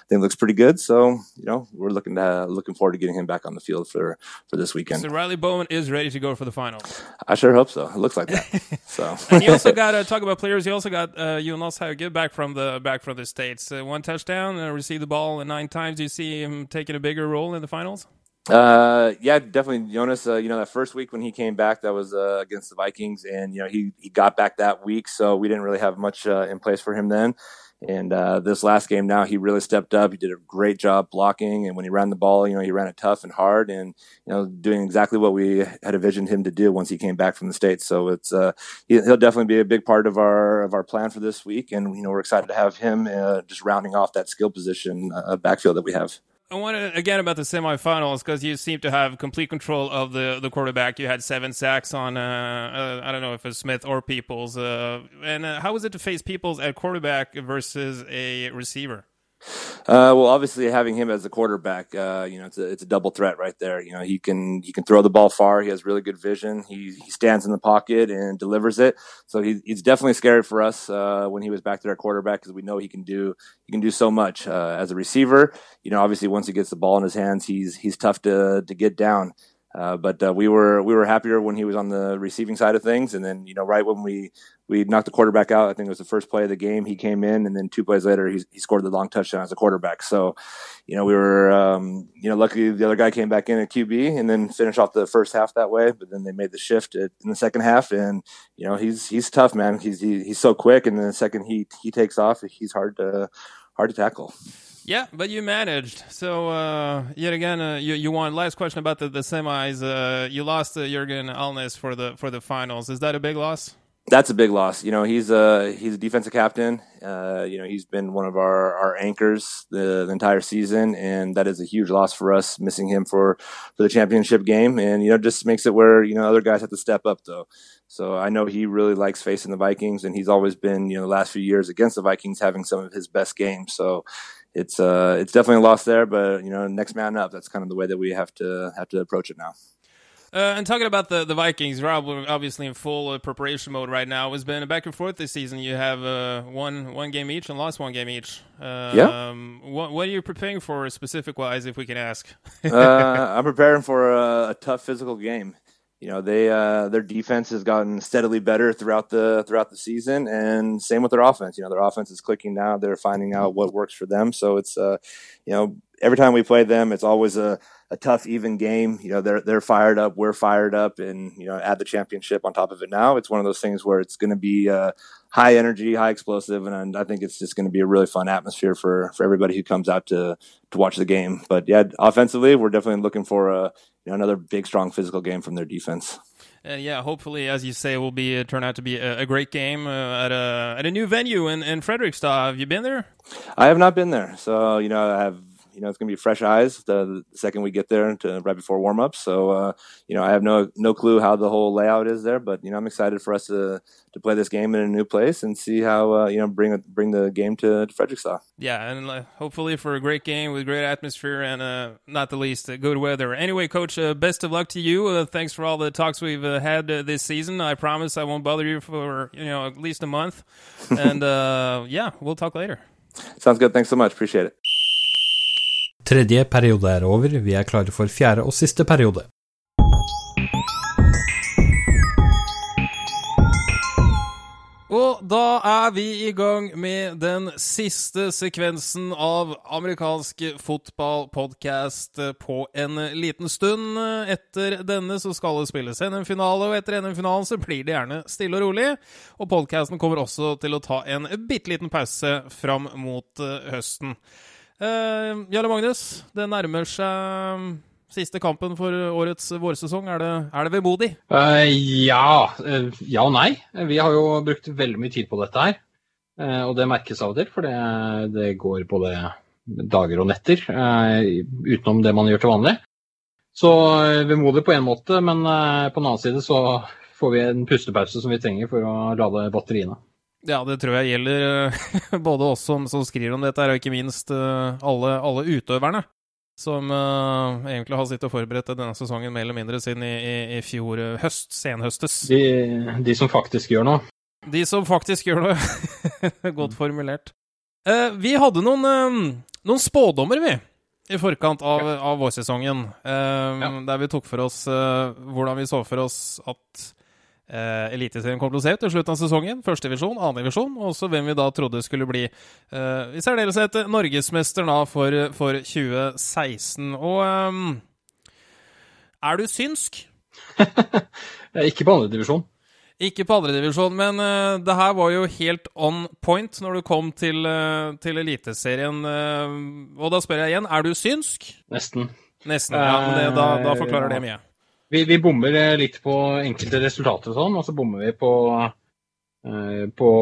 thing looks pretty good. So you know we're looking to looking forward to getting him back on the field for for this weekend. So Riley Bowen is ready to go for the finals. I sure hope so. It looks like that. so and you also got to talk about players. You also got uh, Jonas Hauge back from the back from the states. Uh, one touchdown, uh, received the ball nine times. Do you see him taking a bigger role in the finals? Uh, yeah, definitely. Jonas, uh, you know, that first week when he came back, that was uh, against the Vikings, and you know he he got back that week, so we didn't really have much uh, in place for him then. And uh, this last game now, he really stepped up. He did a great job blocking, and when he ran the ball, you know, he ran it tough and hard, and you know, doing exactly what we had envisioned him to do once he came back from the states. So it's uh, he, will definitely be a big part of our of our plan for this week, and you know, we're excited to have him uh, just rounding off that skill position uh, backfield that we have. I wanted again about the semifinals because you seem to have complete control of the the quarterback. You had seven sacks on uh, uh, I don't know if it's Smith or Peoples. Uh, and uh, how was it to face Peoples at quarterback versus a receiver? Uh, well, obviously having him as a quarterback, uh, you know, it's a, it's a double threat right there. You know, he can he can throw the ball far. He has really good vision. He he stands in the pocket and delivers it. So he, he's definitely scary for us uh, when he was back there at quarterback because we know he can do he can do so much uh, as a receiver. You know, obviously once he gets the ball in his hands, he's he's tough to to get down. Uh, but uh, we were we were happier when he was on the receiving side of things, and then you know right when we we knocked the quarterback out, I think it was the first play of the game. He came in, and then two plays later, he, he scored the long touchdown as a quarterback. So, you know, we were um, you know lucky the other guy came back in at QB and then finished off the first half that way. But then they made the shift in the second half, and you know he's he's tough, man. He's he, he's so quick, and then the second he he takes off, he's hard to hard to tackle. Yeah, but you managed. So uh, yet again, uh, you you won. Last question about the, the semis. Uh, you lost uh, Jurgen Alnes for the for the finals. Is that a big loss? That's a big loss. You know, he's a he's a defensive captain. Uh, you know, he's been one of our, our anchors the, the, entire season, and that is a huge loss for us. Missing him for for the championship game, and you know, just makes it where you know other guys have to step up though. So I know he really likes facing the Vikings, and he's always been you know the last few years against the Vikings having some of his best games. So it's uh, it's definitely a loss there, but you know, next man up. That's kind of the way that we have to have to approach it now. Uh, and talking about the, the Vikings, Rob, we're obviously in full uh, preparation mode right now. It's been a back and forth this season. You have uh, one one game each and lost one game each. yeah. Um, what, what, are you preparing for, specific wise, if we can ask? Uh, I'm preparing for a, a, tough physical game you know they uh, their defense has gotten steadily better throughout the throughout the season, and same with their offense. You know their offense is clicking now; they're finding out what works for them. So it's uh, you know every time we play them, it's always a, a tough, even game. You know they're they're fired up, we're fired up, and you know add the championship on top of it. Now it's one of those things where it's going to be uh, high energy, high explosive, and, and I think it's just going to be a really fun atmosphere for for everybody who comes out to to watch the game. But yeah, offensively, we're definitely looking for a you know, another big, strong physical game from their defense. Uh, yeah, hopefully, as you say, will be uh, turn out to be a, a great game uh, at a at a new venue in in Fredrikstad. Have you been there? I have not been there, so you know, I have you know it's going to be fresh eyes the, the, second we get there to right before warm up. So uh, you know I have no no clue how the whole layout is there, but you know I'm excited for us to to play this game in a new place and see how uh, you know bring bring the game to, to. Yeah, and uh, hopefully for a great game with great atmosphere and uh, not the least good weather. Anyway, coach, uh, best of luck to you. thanks for all the talks we've had this season. I promise I won't bother you for you know at least a month. and yeah, we'll talk later. Sounds good. Thanks so much. Appreciate it. Tredje periode er over, vi er klare for fjerde og siste periode. Og da er vi i gang med den siste sekvensen av amerikansk fotballpodkast på en liten stund. Etter denne så skal det spilles NM-finale, og etter NM-finalen så blir det gjerne stille og rolig. Og podkasten kommer også til å ta en bitte liten pause fram mot eh, høsten. Uh, Jarle Magnus, det nærmer seg siste kampen for årets vårsesong. Er det, er det vemodig? Uh, ja. Uh, ja og nei. Vi har jo brukt veldig mye tid på dette her. Og det merkes av og til, for det, det går både dager og netter utenom det man gjør til vanlig. Så vemodig på en måte, men på den annen side så får vi en pustepause som vi trenger for å lade batteriene. Ja, det tror jeg gjelder både oss som, som skriver om dette, og ikke minst alle, alle utøverne som uh, egentlig har sittet og forberedt denne sesongen mer eller mindre siden i, i, i fjor uh, høst, senhøstes. De, de, som faktisk gjør noe? De som faktisk gjør noe. Godt formulert. Uh, vi hadde noen, noen, spådommer, vi, i forkant av, av vårsesongen. Ja. Der vi tok for oss hvordan vi så for oss at eh, Eliteserien kom til å se ut til slutten av sesongen. Førstedivisjon, annendivisjon, og også hvem vi da trodde skulle bli eh, i særdeleshet norgesmester da for, for 2016. Og eh, er du synsk? Ikke på andredivisjon. Ikke på andredivisjon, men uh, det her var jo helt on point når du kom til, uh, til Eliteserien. Uh, og da spør jeg igjen, er du synsk? Nesten. Nesten, ja, men det, da, da forklarer det mye. Vi, vi, bommer eh, litt på enkelte resultater og sånn, og så bommer vi på, uh, på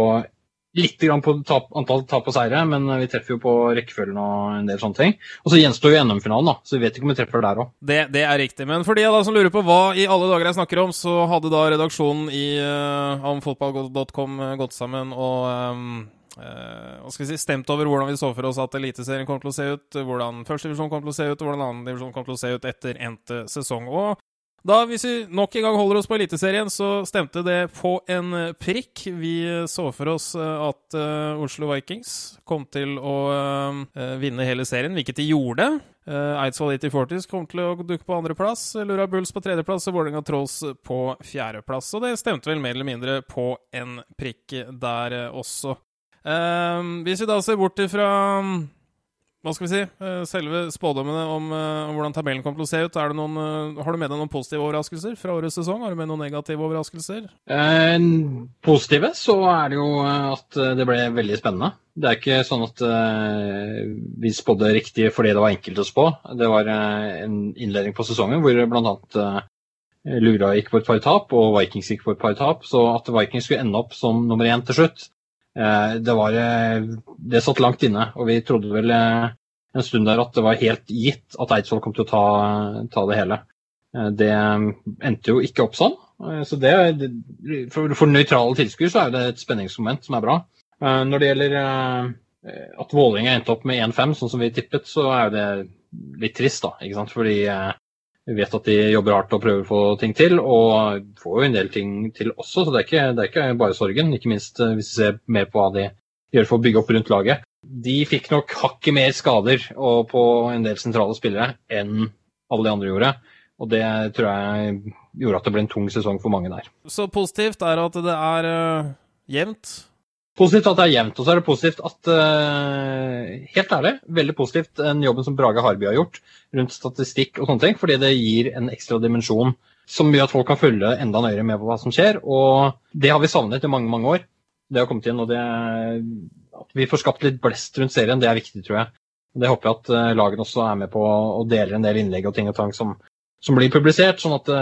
litt på tap, antall tap og seire, men vi treffer jo på rekkefølgen og en del sånne ting. Og så gjenstår jo NM-finalen, da, så vi vet ikke om vi treffer der òg. Det, det, er riktig. Men for de da som lurer på hva i alle dager jeg snakker om, så hadde da redaksjonen i uh, omfotball.com gått sammen og um, uh, si, stemt over hvordan vi så for oss at Eliteserien kom til å se ut, hvordan førstedivisjon kom til å se ut, og hvordan annendivisjon kom til å se ut etter endte sesong. Og da, hvis vi nok en gang holder oss på Eliteserien, så stemte det på en prikk. Vi så for oss eh, at uh, Oslo Vikings kom til å uh, vinne hele serien, hvilket de gjorde. Uh, Eidsvoll 8040 kom til å dukke på andreplass, Lura Bulls på tredjeplass og Vålerenga Trolls på fjerdeplass. Og det stemte vel mer eller mindre på en prikk der også. hvis vi da ser bort ifra hva skal vi si, eh, selve spådommene om, uh, om, hvordan tabellen kommer til å se ut. Noen, uh, har du med deg noen positive overraskelser fra årets sesong? Har du med noen negative overraskelser? Eh, positive så er det jo at det ble veldig spennende. Det er ikke sånn at eh, vi spådde riktig fordi det var enkelt å spå. Det var en innledning på sesongen hvor bl.a. Lura gikk på et par tap, og Vikings gikk på et par tap. Så at Vikings skulle ende opp som nummer én til slutt, Eh, det, var, eh, det satt langt inne, og vi trodde vel eh, en stund der at det var helt gitt at Eidsvoll kom til å ta, ta det hele. Det endte jo ikke opp sånn. Så det, for, for nøytrale tilskuere så er det et spenningsmoment som er bra. Når det gjelder at Vålerenga endte opp med 1-5, sånn som vi tippet, så er det litt trist, da. ikke sant? Fordi vi vet at de jobber hardt og prøver å få ting til, og får jo en del ting til også. Så det er ikke, det er ikke bare sorgen, ikke minst eh, hvis vi ser mer på hva de gjør for å bygge opp rundt laget. De fikk nok hakket mer skader på en del sentrale spillere enn alle de andre gjorde. Og det tror jeg gjorde at det ble en tung sesong for mange der. Så positivt er at det er uh, jevnt? Positivt at det er jevnt. Og så er det positivt at uh, Helt ærlig, veldig positivt den jobben som Brage Harby har gjort rundt statistikk og sånne ting. Fordi det gir en ekstra dimensjon som gjør at folk kan følge enda nøyere med på hva som skjer. Og det har vi savnet i mange, mange år. Det har kommet inn, og det At vi får skapt litt blest rundt serien, det er viktig, tror jeg. Det håper jeg at uh, lagene også er med på og deler en del innlegg og ting og tang som, som blir publisert. sånn at,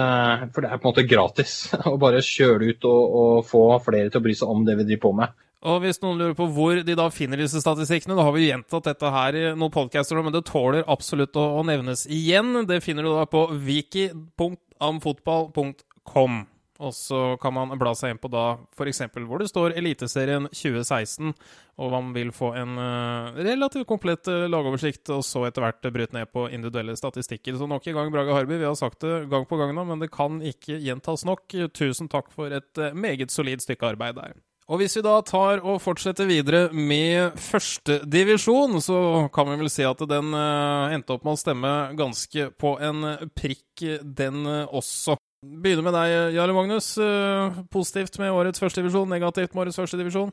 For det er på en måte gratis å bare kjøre ut og, og få flere til å bry seg om det vi driver på med. Og hvis noen lurer på hvor de da finner disse statistikkene, da har vi gjentatt dette her i noen podcaster, men det tåler absolutt å, nevnes igjen. Det finner du da på wiki.amfotball.com. Og så kan man bla seg inn på da f.eks. hvor det står Eliteserien 2016, og man vil få en uh, relativt komplett uh, lagoversikt, og så etter hvert bryte ned på individuelle statistikker. Så nok en gang, Braga Harby, vi har sagt det gang på gang nå, men det kan ikke gjentas nok. Tusen takk for et uh, meget solid stykke arbeid der. Og hvis vi da tar og fortsetter videre med førstedivisjon, så kan vi vel si at den uh, endte opp med å stemme ganske på en prikk, den uh, også. Begynner med deg, Jarle Magnus. Eh, positivt med årets førstedivisjon, negativt med årets førstedivisjon?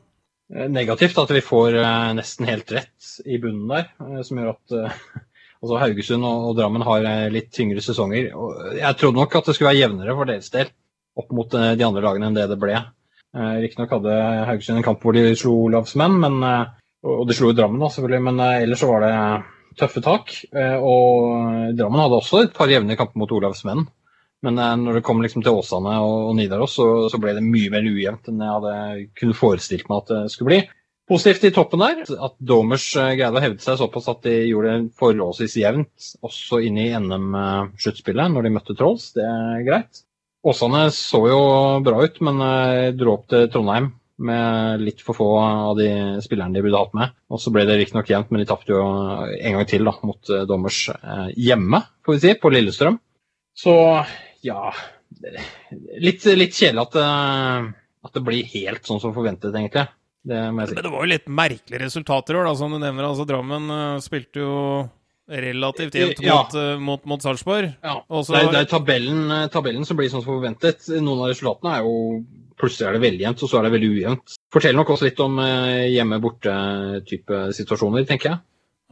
Eh, negativt at vi får eh, nesten helt rett i bunnen der, som gjør at altså Haugesund og Drammen har litt tyngre sesonger. Jeg trodde nok at det skulle være jevnere for deres del opp mot de andre lagene enn det det ble. Riktignok hadde Haugesund en kamp hvor de slo Olavsmenn, men, og de slo jo Drammen, da, selvfølgelig, men ellers så var det tøffe tak. Og Drammen hadde også et par jevne kamper mot Olavsmenn. Men eh, når det kom liksom til Åsane og, Nidaros, så, så, ble det mye mer ujevnt enn jeg hadde kunne forestilt meg at det skulle bli. Positivt i toppen der, at Domers eh, greide å hevde seg såpass at de gjorde det forholdsvis jevnt også inne i NM-sluttspillet når de møtte Trolls. Det er greit. Åsane så jo bra ut, men eh, dro opp til Trondheim med litt for få av de spillerne de burde hatt med. Og så ble det riktignok jevnt, men de tapte jo en gang til da, mot Dommers hjemme, får vi si, på Lillestrøm. Så ja Litt, litt kjedelig at at det, blir helt sånn som forventet, egentlig. Det må jeg si. Men det var jo litt merkelige resultater i år, da, som du nevner. Altså, Drammen spilte jo relativt jevnt ja. mot, uh, mot, mot Sarpsborg. Ja. Også, det er, det er tabellen, eh, tabellen, som blir sånn som forventet. Noen av resultatene er jo Plutselig er det veldig jevnt, og så er det veldig ujevnt. Fortell nok også litt om uh, hjemme-borte-type situasjoner, tenker jeg.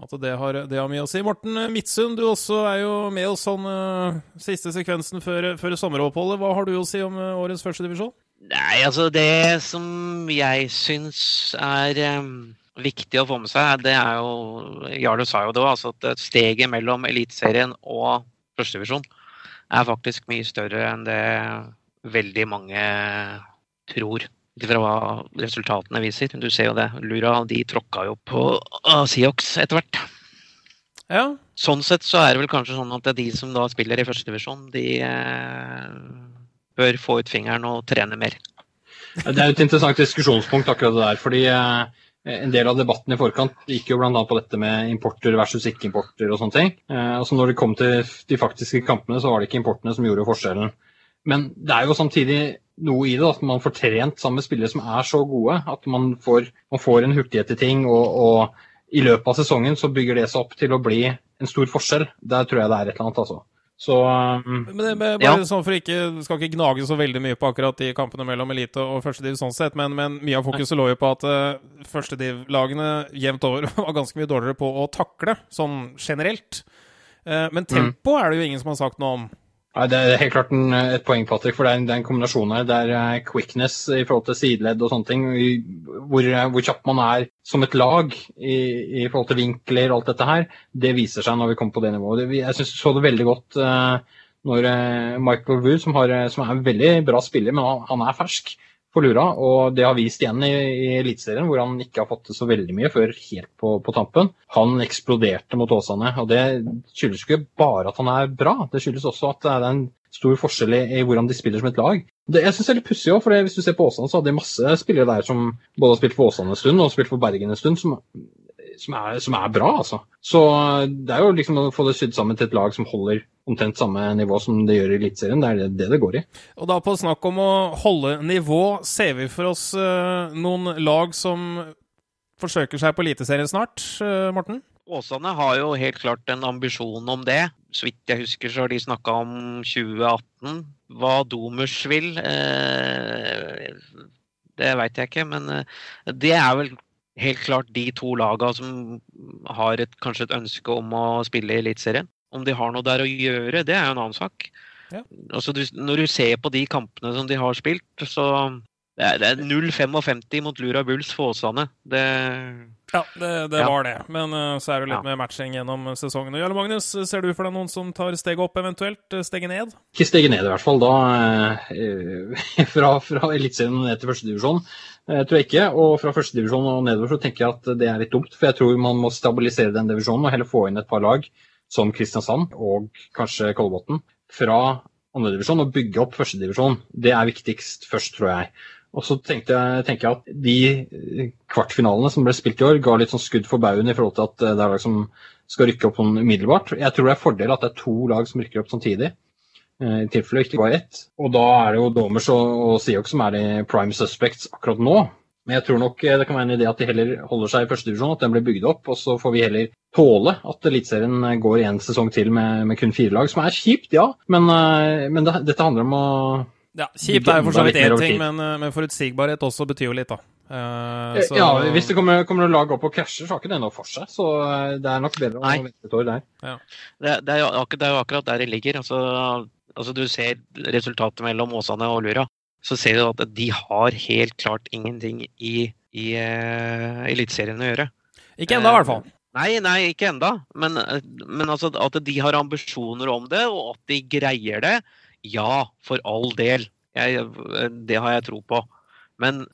At det har, det har, mye å si. Morten Midtsund, du også er jo med oss sånn uh, siste sekvensen før, før, sommeroppholdet. Hva har du å si om uh, årets førstedivisjon? Nei, altså det som jeg syns er um, viktig å få med seg, det er jo Jarle sa jo det òg, altså at steget mellom Eliteserien og førstedivisjon er faktisk mye større enn det veldig mange tror fra hva resultatene viser. Du ser jo det. Lura de tråkka jo på Siox etter hvert. Ja. Sånn sett så er det vel kanskje sånn at det er de som da spiller i førstedivisjon, de eh, bør få ut fingeren og trene mer. Det er et interessant diskusjonspunkt akkurat det der. fordi eh, en del av debatten i forkant gikk jo bl.a. på dette med importer versus ikke-importer og sånne ting. Eh, altså når det kom til de faktiske kampene, så var det ikke importene som gjorde forskjellen. Men det er jo samtidig noe i det. At man får trent sammen med spillere som er så gode at man får, man får en hurtighet i ting. Og, og, i løpet av sesongen så bygger det seg opp til å bli en stor forskjell. Der tror jeg det er et eller annet, altså. Så um, Men det, bare ja. sånn for ikke, Skal ikke gnage så veldig mye på akkurat de kampene mellom elite og førstediv sånn sett, men, men, mye av fokuset lå jo på at uh, førstediv-lagene jevnt over var ganske mye dårligere på å takle, sånn generelt. Uh, men mm. tempo mm. er det jo ingen som har sagt noe om. Ja, det er helt klart en, et poeng, Patrick, for det er, en, det er en kombinasjon her. Det er eh, quickness i forhold til sideledd og sånne ting. Hvor, hvor kjapp man er som et lag i, i, forhold til vinkler og alt dette her, det viser seg når vi kommer på det nivået. Jeg syns du så det veldig godt når Michael Wood, som, har, som, er en veldig bra spiller, men han, han er fersk, for Lura. Og det har vist igjen i, i Eliteserien, hvor han ikke har fått til så veldig mye før helt på, på, tampen. Han eksploderte mot Åsane, og det skyldes ikke bare at han er bra. Det skyldes også at det er en stor forskjell i, i hvordan de spiller som et lag. Det, jeg synes det er litt pussig òg, for hvis du ser på Åsane, så hadde de masse spillere der som både har spilt for Åsane en stund og spilt for Bergen en stund, som som er, som er, bra, altså. Så det er jo liksom å få det sydd sammen til et lag som holder omtrent samme nivå som det gjør i Eliteserien. Det er det det går i. Og da på snakk om å holde nivå, ser vi for oss uh, noen lag som forsøker seg på Eliteserien snart, uh, Morten? Åsane har jo helt klart en ambisjon om det. Så vidt jeg husker, så har de snakka om 2018. Hva Domers vil, eh, det veit jeg ikke. Men det er vel helt klart de to lagene som har et, kanskje et ønske om å spille i Eliteserien. Om de har noe der å gjøre, det er jo en annen sak. Ja. Altså, du, når du ser på de kampene som de har spilt, så det er, er 0-55 mot Lura Bulls for Åsane. Det Ja, det, det ja. var det. Men uh, så er det litt ja. med matching gjennom sesongen. Jarle Magnus, ser du for deg noen som tar steget opp, eventuelt eh, steget ned? Ikke steget ned, i hvert fall. Da uh, fra, fra Eliteserien ned til førstedivisjon. Jeg tror ikke. Og fra førstedivisjon og nedover så tenker jeg at det er litt dumt. For jeg tror man må stabilisere den divisjonen og heller få inn et par lag som Kristiansand og kanskje Kolbotn fra andredivisjon og bygge opp førstedivisjon. Det er viktigst først, tror jeg. Og så tenkte jeg, tenker jeg at de kvartfinalene som ble spilt i år, ga litt sånn skudd for baugen i forhold til at det er lag som skal rykke opp sånn umiddelbart. Jeg tror det er fordel at det er to lag som rykker opp samtidig. Eh, i tilfelle ikke var rett. Og da er det jo Domers og, og Siok som er de prime suspects akkurat nå. Men jeg tror nok eh, det kan være en idé at de heller holder seg i førstedivisjon, at den blir bygd opp. Og så får vi heller tåle at Eliteserien går i en sesong til med, med, kun fire lag, som er kjipt, ja. Men, men det, dette handler om å ja, Kjipt er jo for så vidt én ting, men, men, forutsigbarhet også betyr jo litt, da. Uh, så... Ja, hvis det kommer, kommer noen lag opp og krasjer, så har ikke det noe for seg. Så det er nok bedre å vente et år der. Ja. Det, det, er jo, det, er jo, akkurat der det ligger. Altså, altså Du ser resultatet mellom Åsane og Lura. Så ser du at de har helt klart ingenting i, i uh, Eliteserien å gjøre. Ikke ennå, i hvert fall. Nei, nei, ikke enda. Men, men altså, at de har ambisjoner om det, og at de greier det, ja, for all del. Jeg, det har jeg tro på. Men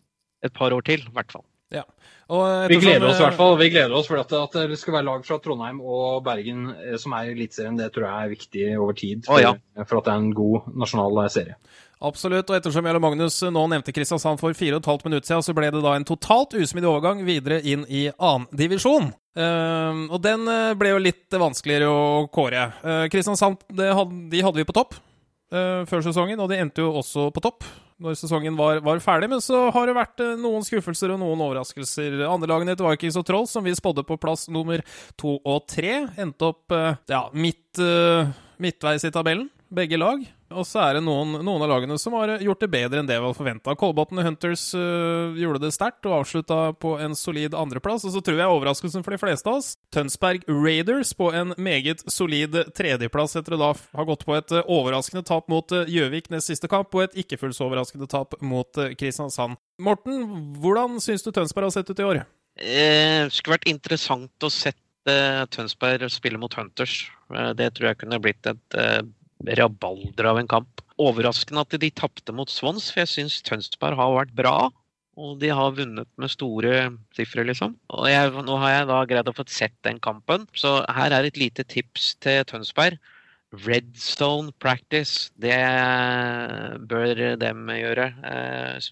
et par år til, i hvert fall. Ja. Vi gleder oss i hvert fall. Vi gleder oss for at, at, det skal være lag fra Trondheim og Bergen eh, som er i Eliteserien. Det tror jeg er viktig over tid for, ja. for, at det er en god nasjonal eh, serie. Absolutt, og ettersom Jarle Magnus nå nevnte Kristiansand for fire og et halvt minutt siden, så ble det da en totalt usmidig overgang videre inn i annendivisjon. Uh, og den eh, ble jo litt vanskeligere å kåre. Uh, Kristiansand hadde, de hadde vi på topp uh, før sesongen, og de endte jo også på topp når sesongen var, var, ferdig. Men så har det vært uh, noen skuffelser og noen overraskelser. Andrelagene til Vikings og Trolls, som vi spådde på plass nummer to og tre, endte opp uh, ja, midt, midtveis i tabellen begge lag. Og så er det noen, noen, av lagene som har gjort det bedre enn det vi hadde forventa. Kolbotn Hunters uh, gjorde det sterkt og avslutta på en solid andreplass. Og så tror jeg overraskelsen for de fleste av oss Tønsberg Raiders på en meget solid tredjeplass etter å da ha gått på et uh, overraskende tap mot uh, Gjøvik nest siste kamp, og et ikke fullt så overraskende tap mot Kristiansand. Morten, hvordan syns du Tønsberg har sett ut i år? Det skulle vært interessant å sette Tønsberg spille mot Hunters. Det tror jeg kunne blitt et rabalder av en kamp. Overraskende at de tapte mot Swans, for jeg syns Tønsberg har vært bra. Og de har vunnet med store sifre, liksom. Og jeg, nå har jeg da greid å få sett den kampen. Så her er et lite tips til Tønsberg. Redstone practice, det bør dem gjøre. Eh,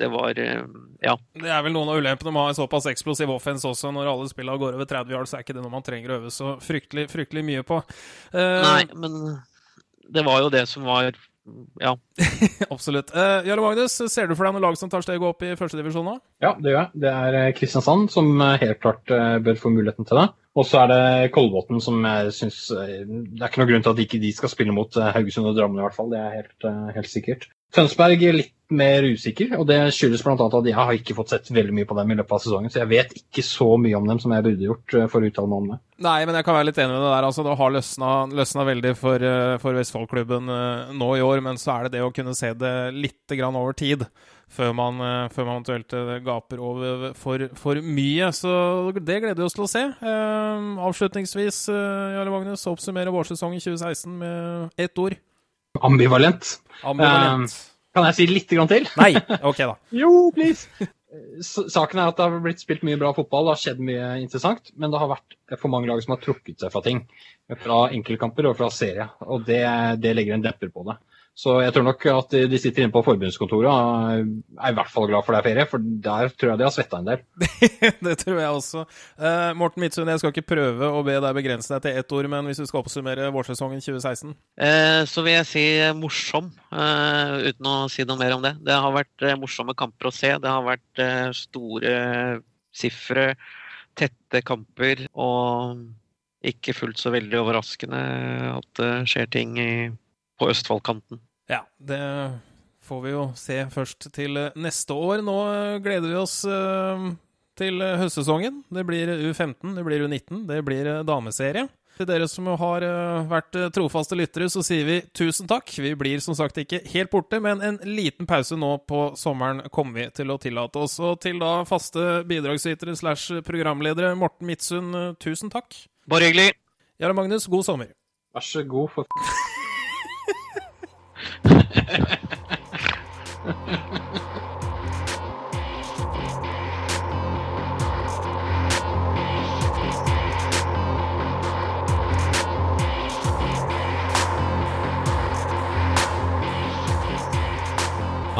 det var eh, ja. Det er vel noen av ulempene med å ha en såpass eksplosiv offense også. Når alle spillene går over 30 yards, er ikke det noe man trenger å øve så fryktelig, fryktelig mye på. Uh, Nei, men det var jo det som var ja. Absolutt. Uh, Jarle Magnus, ser du for deg noen lag som tar steget opp i førstedivisjon nå? Ja, det gjør jeg. Det er eh, Kristiansand som eh, helt klart bør få muligheten til det. Og så er det Kolbotn som jeg syns Det er ikke noen grunn til at ikke de skal spille mot Haugesund og Drammen i hvert fall. Det er helt, helt sikkert. Tønsberg er litt mer usikker, og det skyldes bl.a. at jeg har ikke fått sett veldig mye på dem i løpet av sesongen, så jeg vet ikke så mye om dem som jeg burde gjort eh, for å uttale meg om det. Nei, men jeg kan være litt enig med det der. altså Det har løsna, veldig for, eh, for Vestfoldklubben eh, nå i år, men så er det det å kunne se det litt over tid. Før man, før man eventuelt gaper over for, for, mye. Så det gleder vi oss til å se. Avslutningsvis, Jarle Magnus, oppsummere vårsesongen 2016 med ett ord. Ambivalent. Ambivalent. Uh, kan jeg si litt grann til? Nei, ok da. jo, please. Saken er at det har blitt spilt mye bra fotball, det har skjedd mye interessant. Men det har vært for mange lag som har trukket seg fra ting. Fra enkeltkamper og fra serie. Og det, det legger en depper på det. Så jeg tror nok at de sitter inne på forbundskontoret og er i hvert fall glad for det er ferie, for der tror jeg de har svetta en del. det tror jeg også. Uh, Morten Midtsund, jeg skal ikke prøve å be deg begrense deg til ett ord, men hvis du skal oppsummere vårsesongen 2016? Uh, eh, så vil jeg si morsom, uh, uten å si noe mer om det. Det har vært morsomme kamper å se. Det har vært store sifre, tette kamper og ikke fullt så veldig overraskende at det skjer ting i, på Østfoldkanten. Ja, det får vi jo se først til neste år. Nå gleder vi oss eh, til høstsesongen. Det blir U15, det blir U19, det blir dameserie. Til dere som har eh, vært trofaste lyttere, så sier vi tusen takk. Vi blir som sagt ikke helt borte, men en liten pause nå på sommeren kommer vi til å tillate oss. Og til da faste bidragsytere slash programledere, Morten Midtsund, tusen takk. Bare hyggelig. Jarle Magnus, god sommer. Vær så god. for...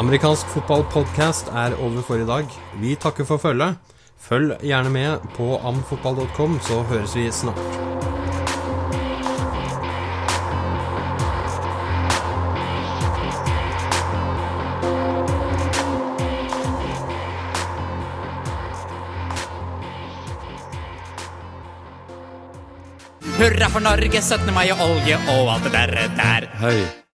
Amerikansk fotballpodkast er over for i dag. Vi takker for følget. Følg gjerne med på amfotball.com, så høres vi snart. Hurra for Norge, 17. mai og olje og alt det der. der. Hei,